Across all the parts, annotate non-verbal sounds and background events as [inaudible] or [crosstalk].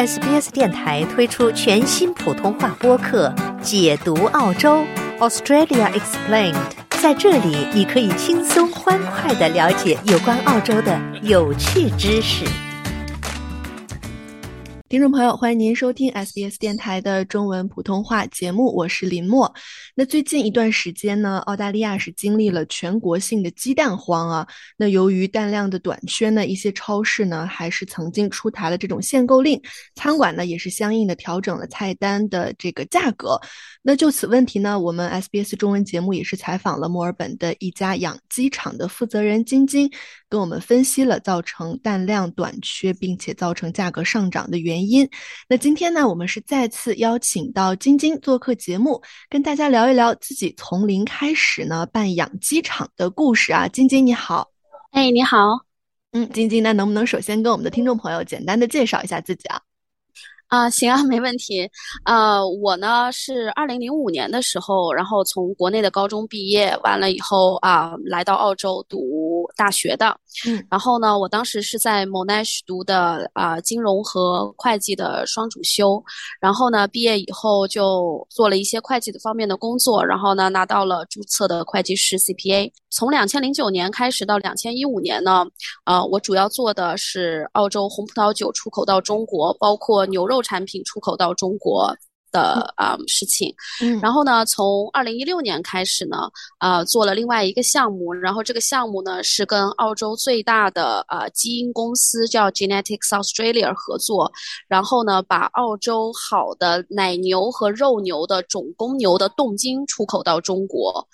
SBS 电台推出全新普通话播客《解读澳洲 Australia Explained》。在这里，你可以轻松欢快的了解有关澳洲的有趣知识。听众朋友，欢迎您收听 SBS 电台的中文普通话节目，我是林墨。那最近一段时间呢，澳大利亚是经历了全国性的鸡蛋荒啊。那由于蛋量的短缺呢，一些超市呢还是曾经出台了这种限购令，餐馆呢也是相应的调整了菜单的这个价格。那就此问题呢，我们 SBS 中文节目也是采访了墨尔本的一家养鸡场的负责人晶晶，跟我们分析了造成蛋量短缺并且造成价格上涨的原因。那今天呢，我们是再次邀请到晶晶做客节目，跟大家聊一聊自己从零开始呢办养鸡场的故事啊。晶晶你好，哎你好，嗯，晶晶，那能不能首先跟我们的听众朋友简单的介绍一下自己啊？啊，行啊，[laughs] 没问题。啊，我呢是二零零五年的时候，然后从国内的高中毕业完了以后啊，来到澳洲读大学的。嗯，然后呢，我当时是在 Monash 读的啊金融和会计的双主修。然后呢，毕业以后就做了一些会计的方面的工作，然后呢拿到了注册的会计师 CPA。从两千零九年开始到两千一五年呢，呃，我主要做的是澳洲红葡萄酒出口到中国，包括牛肉。产品出口到中国的啊事情，嗯，然后呢，从二零一六年开始呢，呃，做了另外一个项目，然后这个项目呢是跟澳洲最大的呃基因公司叫 Genetics Australia 合作，然后呢，把澳洲好的奶牛和肉牛的种公牛的冻精出口到中国，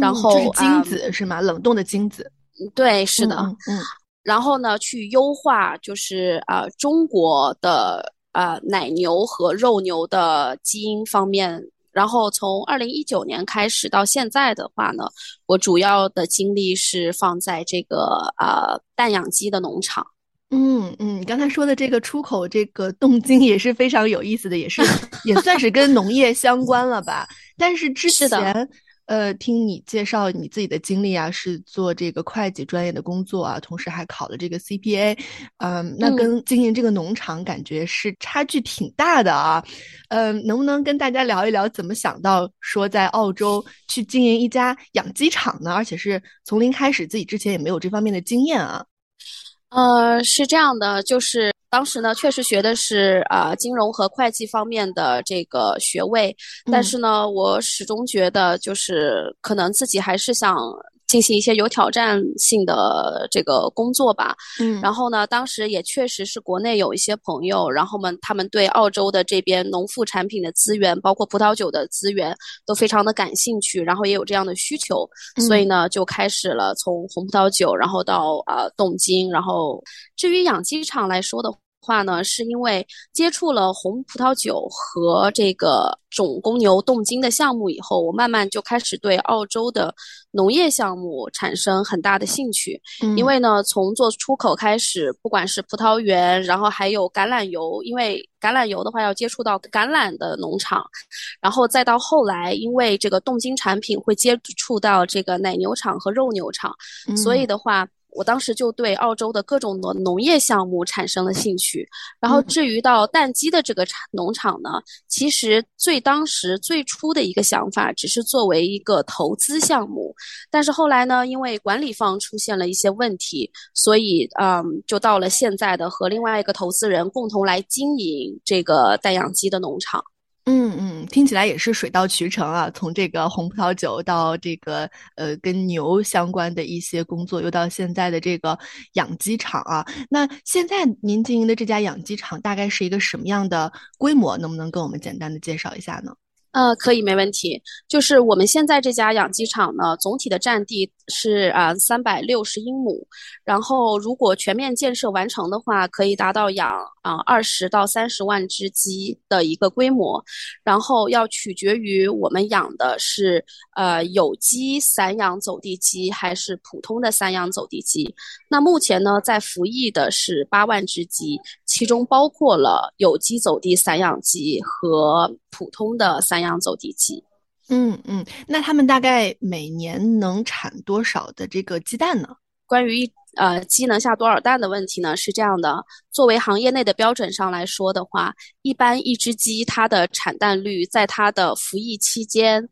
然后是精子是吗？冷冻的精子，对，是的，嗯，然后呢，去优化就是呃中国的。呃，奶牛和肉牛的基因方面，然后从二零一九年开始到现在的话呢，我主要的精力是放在这个呃蛋养鸡的农场。嗯嗯，你刚才说的这个出口这个动静也是非常有意思的，也是也算是跟农业相关了吧？但是之前。呃，听你介绍你自己的经历啊，是做这个会计专业的工作啊，同时还考了这个 CPA，嗯，那跟经营这个农场感觉是差距挺大的啊，嗯，能不能跟大家聊一聊怎么想到说在澳洲去经营一家养鸡场呢？而且是从零开始，自己之前也没有这方面的经验啊。呃，是这样的，就是当时呢，确实学的是啊金融和会计方面的这个学位，但是呢，我始终觉得就是可能自己还是想。进行一些有挑战性的这个工作吧，嗯，然后呢，当时也确实是国内有一些朋友，然后们他们对澳洲的这边农副产品的资源，包括葡萄酒的资源都非常的感兴趣，然后也有这样的需求，所以呢，就开始了从红葡萄酒，然后到呃冻精，然后至于养鸡场来说的。话呢，是因为接触了红葡萄酒和这个种公牛冻精的项目以后，我慢慢就开始对澳洲的农业项目产生很大的兴趣。因为呢，从做出口开始，不管是葡萄园，然后还有橄榄油，因为橄榄油的话要接触到橄榄的农场，然后再到后来，因为这个冻精产品会接触到这个奶牛场和肉牛场，所以的话。我当时就对澳洲的各种农农业项目产生了兴趣，然后至于到蛋鸡的这个产农场呢，其实最当时最初的一个想法只是作为一个投资项目，但是后来呢，因为管理方出现了一些问题，所以嗯，就到了现在的和另外一个投资人共同来经营这个蛋养鸡的农场。嗯嗯，听起来也是水到渠成啊！从这个红葡萄酒到这个呃跟牛相关的一些工作，又到现在的这个养鸡场啊。那现在您经营的这家养鸡场大概是一个什么样的规模？能不能跟我们简单的介绍一下呢？呃，可以，没问题。就是我们现在这家养鸡场呢，总体的占地是啊三百六十英亩，然后如果全面建设完成的话，可以达到养啊二十到三十万只鸡的一个规模。然后要取决于我们养的是呃有机散养走地鸡还是普通的散养走地鸡。那目前呢，在服役的是八万只鸡，其中包括了有机走地散养鸡和普通的散。养走地鸡，嗯嗯，那他们大概每年能产多少的这个鸡蛋呢？关于呃鸡能下多少蛋的问题呢，是这样的：作为行业内的标准上来说的话，一般一只鸡它的产蛋率在它的服役期间，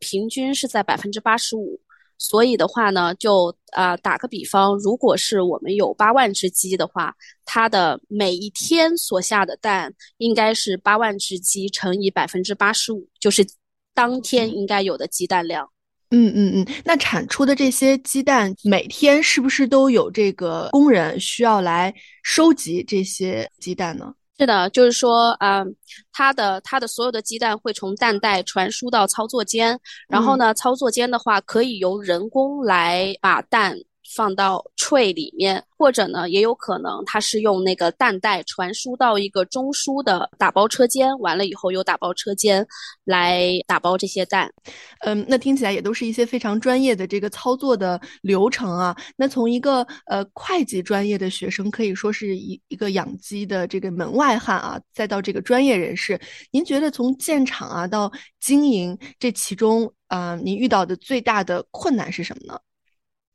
平均是在百分之八十五。所以的话呢，就啊打个比方，如果是我们有八万只鸡的话，它的每一天所下的蛋应该是八万只鸡乘以百分之八十五，就是当天应该有的鸡蛋量。嗯嗯嗯，那产出的这些鸡蛋每天是不是都有这个工人需要来收集这些鸡蛋呢？是的，就是说，嗯，它的它的所有的鸡蛋会从蛋袋传输到操作间，然后呢，操作间的话可以由人工来把蛋。放到 tray 里面，或者呢，也有可能它是用那个蛋袋传输到一个中枢的打包车间，完了以后由打包车间来打包这些蛋。嗯，那听起来也都是一些非常专业的这个操作的流程啊。那从一个呃会计专业的学生，可以说是一一个养鸡的这个门外汉啊，再到这个专业人士，您觉得从建厂啊到经营这其中啊，您遇到的最大的困难是什么呢？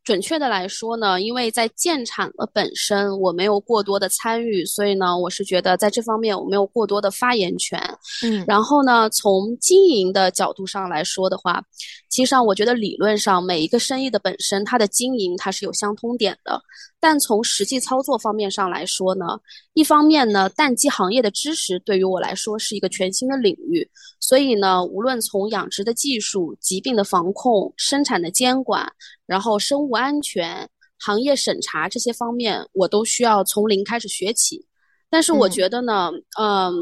准确的来说呢，因为在建厂的本身我没有过多的参与，所以呢，我是觉得在这方面我没有过多的发言权。嗯，然后呢，从经营的角度上来说的话，其实上我觉得理论上每一个生意的本身它的经营它是有相通点的。但从实际操作方面上来说呢，一方面呢，蛋鸡行业的知识对于我来说是一个全新的领域，所以呢，无论从养殖的技术、疾病的防控、生产的监管，然后生物安全、行业审查这些方面，我都需要从零开始学起。但是我觉得呢，嗯，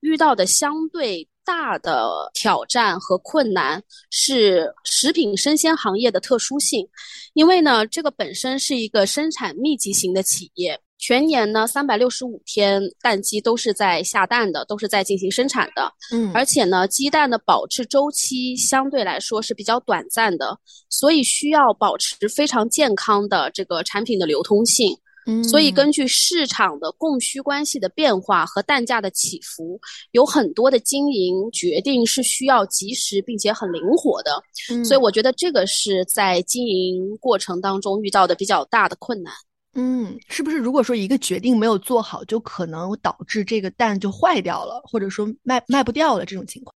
遇到的相对。大的挑战和困难是食品生鲜行业的特殊性，因为呢，这个本身是一个生产密集型的企业，全年呢三百六十五天蛋鸡都是在下蛋的，都是在进行生产的。嗯，而且呢，鸡蛋的保质周期相对来说是比较短暂的，所以需要保持非常健康的这个产品的流通性。所以，根据市场的供需关系的变化和蛋价的起伏，有很多的经营决定是需要及时并且很灵活的。所以，我觉得这个是在经营过程当中遇到的比较大的困难。嗯，是不是如果说一个决定没有做好，就可能导致这个蛋就坏掉了，或者说卖卖不掉了这种情况？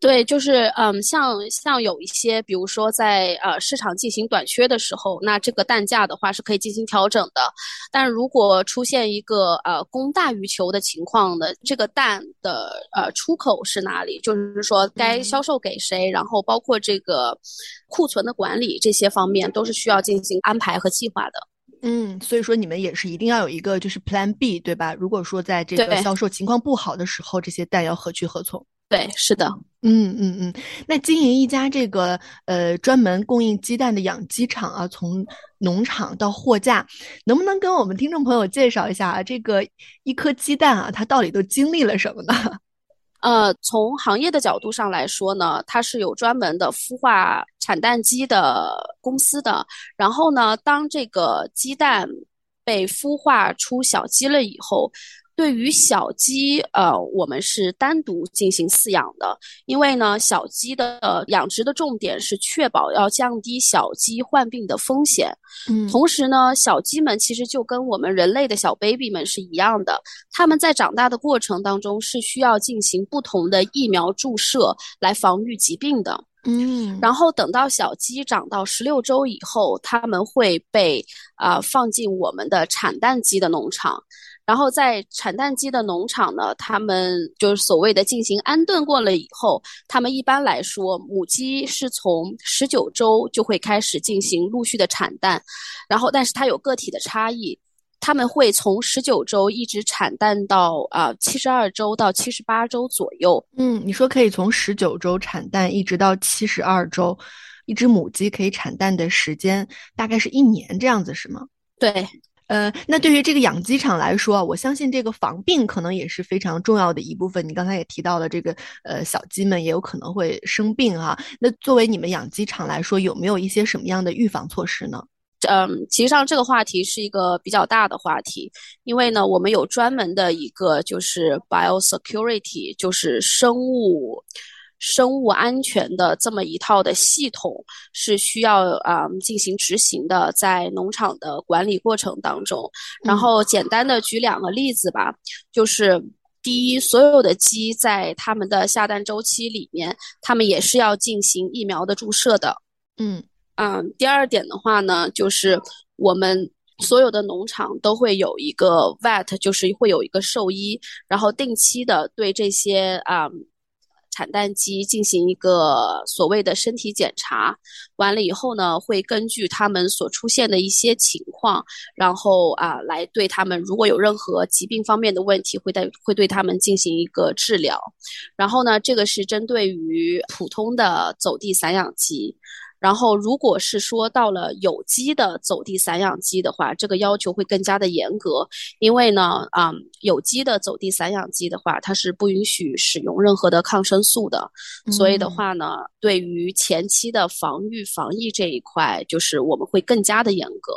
对，就是嗯，像像有一些，比如说在呃市场进行短缺的时候，那这个蛋价的话是可以进行调整的。但如果出现一个呃供大于求的情况的，这个蛋的呃出口是哪里？就是说该销售给谁，然后包括这个库存的管理这些方面，都是需要进行安排和计划的。嗯，所以说你们也是一定要有一个就是 Plan B，对吧？如果说在这个销售情况不好的时候，这些蛋要何去何从？对，是的。嗯嗯嗯。那经营一家这个呃专门供应鸡蛋的养鸡场啊，从农场到货架，能不能跟我们听众朋友介绍一下啊？这个一颗鸡蛋啊，它到底都经历了什么呢？呃，从行业的角度上来说呢，它是有专门的孵化产蛋鸡的公司的。然后呢，当这个鸡蛋被孵化出小鸡了以后。对于小鸡，呃，我们是单独进行饲养的，因为呢，小鸡的养殖的重点是确保要降低小鸡患病的风险。嗯，同时呢，小鸡们其实就跟我们人类的小 baby 们是一样的，他们在长大的过程当中是需要进行不同的疫苗注射来防御疾病的。嗯，然后等到小鸡长到十六周以后，它们会被啊放进我们的产蛋鸡的农场。然后在产蛋鸡的农场呢，他们就是所谓的进行安顿过了以后，他们一般来说，母鸡是从十九周就会开始进行陆续的产蛋，然后但是它有个体的差异，他们会从十九周一直产蛋到啊七十二周到七十八周左右。嗯，你说可以从十九周产蛋一直到七十二周，一只母鸡可以产蛋的时间大概是一年这样子是吗？对。呃，那对于这个养鸡场来说，我相信这个防病可能也是非常重要的一部分。你刚才也提到了这个，呃，小鸡们也有可能会生病哈。那作为你们养鸡场来说，有没有一些什么样的预防措施呢？嗯，其实上这个话题是一个比较大的话题，因为呢，我们有专门的一个就是 biosecurity，就是生物生物安全的这么一套的系统是需要啊进行执行的，在农场的管理过程当中。然后简单的举两个例子吧，就是第一，所有的鸡在它们的下蛋周期里面，它们也是要进行疫苗的注射的。嗯嗯，第二点的话呢，就是我们。所有的农场都会有一个 vet，就是会有一个兽医，然后定期的对这些啊产蛋鸡进行一个所谓的身体检查。完了以后呢，会根据他们所出现的一些情况，然后啊来对他们如果有任何疾病方面的问题，会带会对他们进行一个治疗。然后呢，这个是针对于普通的走地散养鸡。然后，如果是说到了有机的走地散养鸡的话，这个要求会更加的严格，因为呢，啊，有机的走地散养鸡的话，它是不允许使用任何的抗生素的，所以的话呢，对于前期的防御防疫这一块，就是我们会更加的严格。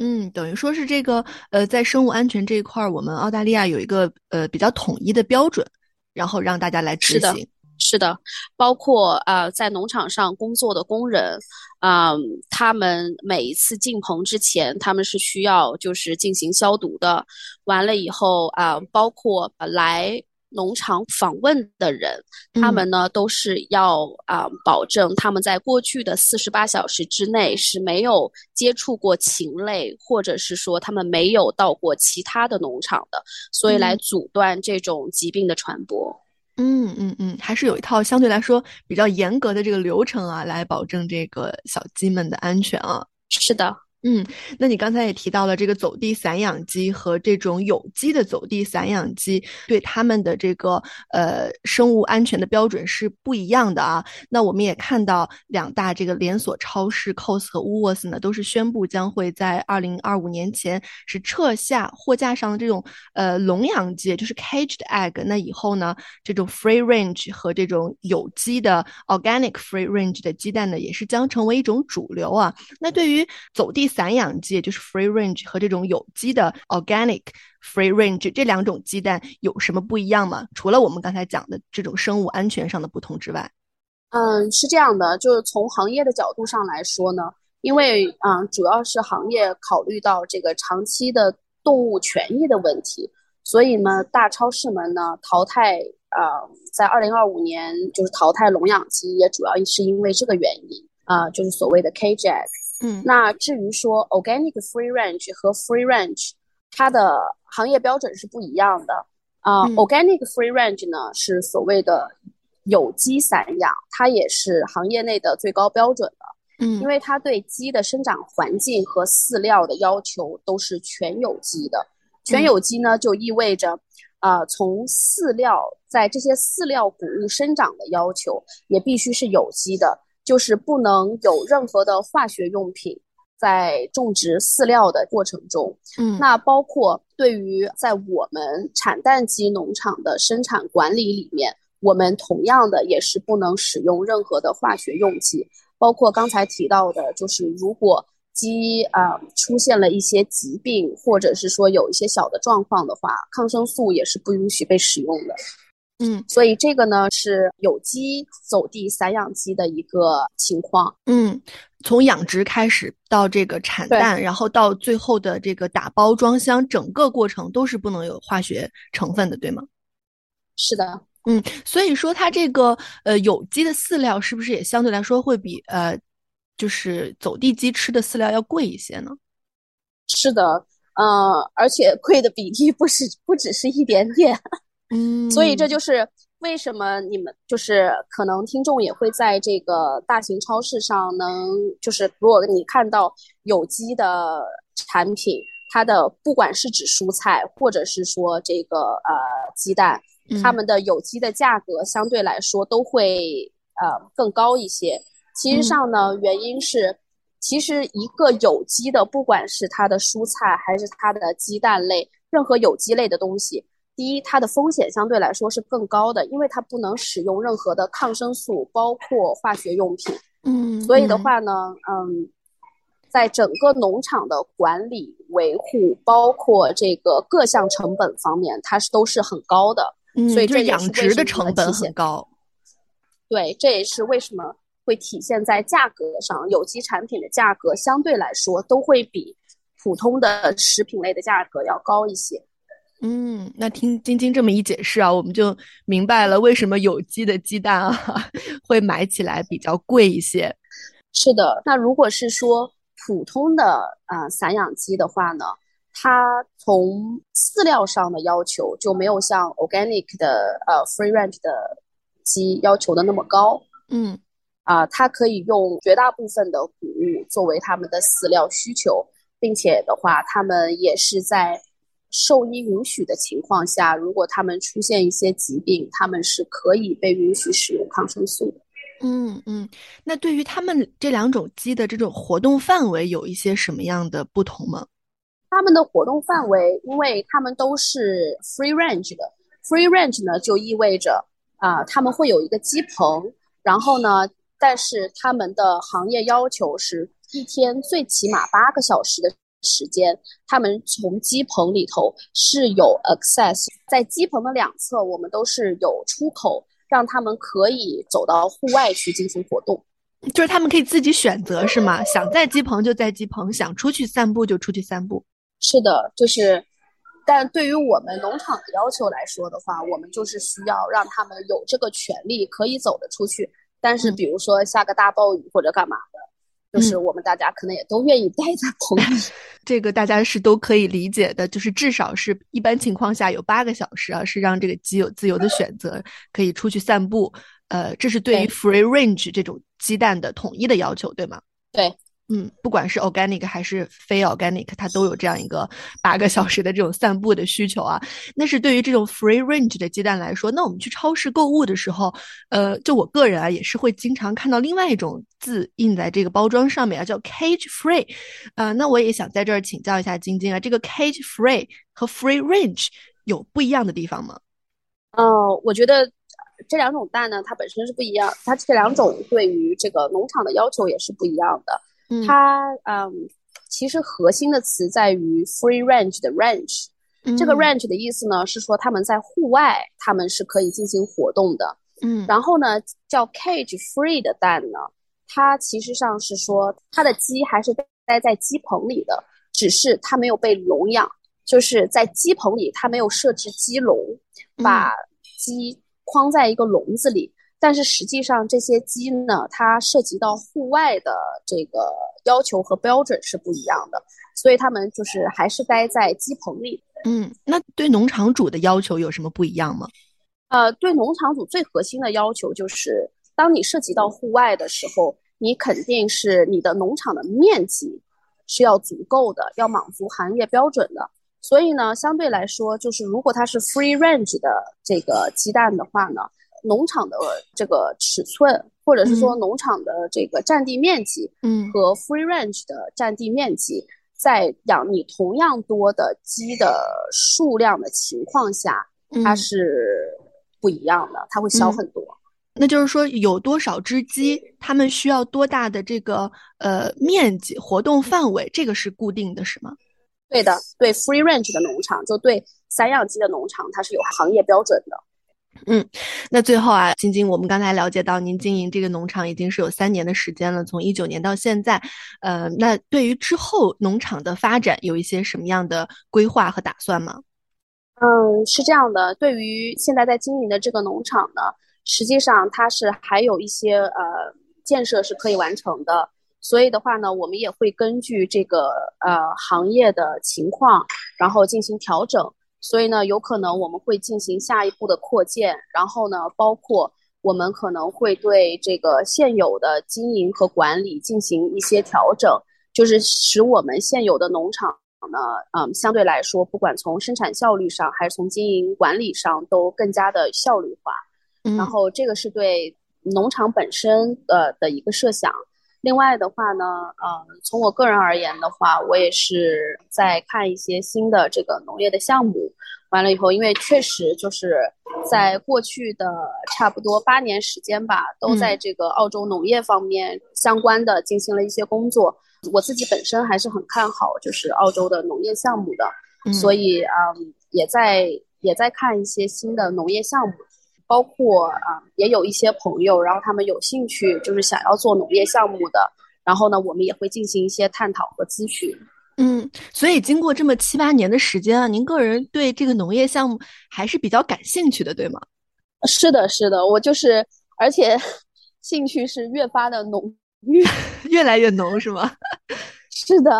嗯，等于说是这个，呃，在生物安全这一块，我们澳大利亚有一个呃比较统一的标准，然后让大家来执行。是的，包括啊，在农场上工作的工人，啊，他们每一次进棚之前，他们是需要就是进行消毒的。完了以后啊，包括来农场访问的人，他们呢都是要啊，保证他们在过去的四十八小时之内是没有接触过禽类，或者是说他们没有到过其他的农场的，所以来阻断这种疾病的传播。嗯嗯嗯嗯，还是有一套相对来说比较严格的这个流程啊，来保证这个小鸡们的安全啊。是的。嗯，那你刚才也提到了这个走地散养鸡和这种有机的走地散养鸡，对它们的这个呃生物安全的标准是不一样的啊。那我们也看到两大这个连锁超市 COS 和 w o o l s 呢，都是宣布将会在二零二五年前是撤下货架上的这种呃笼养鸡，就是 caged egg。那以后呢，这种 free range 和这种有机的 organic free range 的鸡蛋呢，也是将成为一种主流啊。那对于走地散养鸡就是 free range 和这种有机的 organic free range 这两种鸡蛋有什么不一样吗？除了我们刚才讲的这种生物安全上的不同之外，嗯，是这样的，就是从行业的角度上来说呢，因为嗯，主要是行业考虑到这个长期的动物权益的问题，所以呢，大超市们呢淘汰啊，在二零二五年就是淘汰笼养鸡，也主要是因为这个原因啊，就是所谓的 cage。嗯，那至于说 organic free range 和 free range，它的行业标准是不一样的啊。organic free range 呢是所谓的有机散养，它也是行业内的最高标准的。嗯，因为它对鸡的生长环境和饲料的要求都是全有机的。全有机呢就意味着，啊，从饲料在这些饲料谷物生长的要求也必须是有机的。就是不能有任何的化学用品在种植饲料的过程中，嗯，那包括对于在我们产蛋鸡农场的生产管理里面，我们同样的也是不能使用任何的化学用剂，包括刚才提到的，就是如果鸡啊出现了一些疾病，或者是说有一些小的状况的话，抗生素也是不允许被使用的。嗯，所以这个呢是有机走地散养鸡的一个情况。嗯，从养殖开始到这个产蛋，然后到最后的这个打包装箱，整个过程都是不能有化学成分的，对吗？是的。嗯，所以说它这个呃有机的饲料是不是也相对来说会比呃就是走地鸡吃的饲料要贵一些呢？是的，呃，而且贵的比例不是不只是一点点。嗯，所以这就是为什么你们就是可能听众也会在这个大型超市上能就是如果你看到有机的产品，它的不管是指蔬菜或者是说这个呃鸡蛋，它们的有机的价格相对来说都会呃更高一些。其实上呢，原因是其实一个有机的，不管是它的蔬菜还是它的鸡蛋类，任何有机类的东西。第一，它的风险相对来说是更高的，因为它不能使用任何的抗生素，包括化学用品。嗯，所以的话呢，嗯，在整个农场的管理维护，包括这个各项成本方面，它是都是很高的。嗯，所以这养殖的成本很高。对，这也是为什么会体现在价格上，有机产品的价格相对来说都会比普通的食品类的价格要高一些。嗯，那听晶晶这么一解释啊，我们就明白了为什么有机的鸡蛋啊 [laughs] 会买起来比较贵一些。是的，那如果是说普通的啊散养鸡的话呢，它从饲料上的要求就没有像 organic 的呃 free range 的鸡要求的那么高。嗯，啊，它可以用绝大部分的谷物作为它们的饲料需求，并且的话，它们也是在。兽医允许的情况下，如果他们出现一些疾病，他们是可以被允许使用抗生素的。嗯嗯，那对于他们这两种鸡的这种活动范围有一些什么样的不同吗？他们的活动范围，因为他们都是 free range 的，free range 呢就意味着啊，他们会有一个鸡棚，然后呢，但是他们的行业要求是一天最起码八个小时的。时间，他们从鸡棚里头是有 access，在鸡棚的两侧，我们都是有出口，让他们可以走到户外去进行活动，就是他们可以自己选择，是吗？想在鸡棚就在鸡棚，想出去散步就出去散步。是的，就是，但对于我们农场的要求来说的话，我们就是需要让他们有这个权利可以走得出去，但是比如说下个大暴雨或者干嘛的。就是我们大家可能也都愿意待在棚里，[laughs] 这个大家是都可以理解的。就是至少是一般情况下有八个小时啊，是让这个鸡有自由的选择，可以出去散步。呃，这是对于 free range 这种鸡蛋的统一的要求，对吗？对。嗯，不管是 organic 还是非 organic，它都有这样一个八个小时的这种散步的需求啊。那是对于这种 free range 的鸡蛋来说，那我们去超市购物的时候，呃，就我个人啊，也是会经常看到另外一种字印在这个包装上面啊，叫 cage free。啊，那我也想在这儿请教一下晶晶啊，这个 cage free 和 free range 有不一样的地方吗？哦，我觉得这两种蛋呢，它本身是不一样，它这两种对于这个农场的要求也是不一样的。它嗯，其实核心的词在于 free range 的 range，这个 range 的意思呢是说他们在户外，他们是可以进行活动的。嗯，然后呢，叫 cage free 的蛋呢，它其实上是说它的鸡还是待在鸡棚里的，只是它没有被笼养，就是在鸡棚里它没有设置鸡笼，把鸡框在一个笼子里。但是实际上，这些鸡呢，它涉及到户外的这个要求和标准是不一样的，所以它们就是还是待在鸡棚里。嗯，那对农场主的要求有什么不一样吗？呃，对农场主最核心的要求就是，当你涉及到户外的时候，你肯定是你的农场的面积是要足够的，要满足行业标准的。所以呢，相对来说，就是如果它是 free range 的这个鸡蛋的话呢。农场的这个尺寸，或者是说农场的这个占地面积，嗯，和 free range 的占地面积，在养你同样多的鸡的数量的情况下，它是不一样的，它会小很多。那就是说，有多少只鸡，它们需要多大的这个呃面积、活动范围，这个是固定的，是吗？对的，对 free range 的农场，就对散养鸡的农场，它是有行业标准的。嗯，那最后啊，晶晶，我们刚才了解到您经营这个农场已经是有三年的时间了，从一九年到现在，呃，那对于之后农场的发展有一些什么样的规划和打算吗？嗯，是这样的，对于现在在经营的这个农场呢，实际上它是还有一些呃建设是可以完成的，所以的话呢，我们也会根据这个呃行业的情况，然后进行调整。所以呢，有可能我们会进行下一步的扩建，然后呢，包括我们可能会对这个现有的经营和管理进行一些调整，就是使我们现有的农场呢，嗯，相对来说，不管从生产效率上还是从经营管理上，都更加的效率化。然后这个是对农场本身呃的一个设想。另外的话呢，呃，从我个人而言的话，我也是在看一些新的这个农业的项目。完了以后，因为确实就是在过去的差不多八年时间吧，都在这个澳洲农业方面相关的进行了一些工作。我自己本身还是很看好就是澳洲的农业项目的，所以嗯，也在也在看一些新的农业项目。包括啊，也有一些朋友，然后他们有兴趣，就是想要做农业项目的，然后呢，我们也会进行一些探讨和咨询。嗯，所以经过这么七八年的时间啊，您个人对这个农业项目还是比较感兴趣的，对吗？是的，是的，我就是，而且兴趣是越发的浓郁，[laughs] 越来越浓，是吗？[laughs] 是的。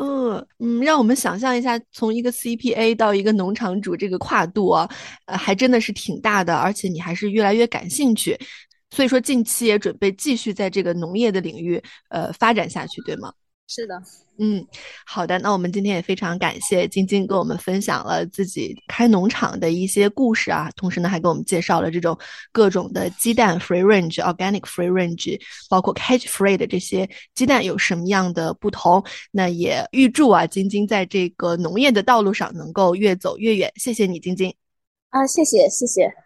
嗯嗯，让我们想象一下，从一个 CPA 到一个农场主这个跨度啊，呃，还真的是挺大的，而且你还是越来越感兴趣，所以说近期也准备继续在这个农业的领域呃发展下去，对吗？是的，嗯，好的，那我们今天也非常感谢晶晶跟我们分享了自己开农场的一些故事啊，同时呢还给我们介绍了这种各种的鸡蛋 free range、organic free range，包括 cage free 的这些鸡蛋有什么样的不同？那也预祝啊晶晶在这个农业的道路上能够越走越远。谢谢你，晶晶。啊，谢谢，谢谢。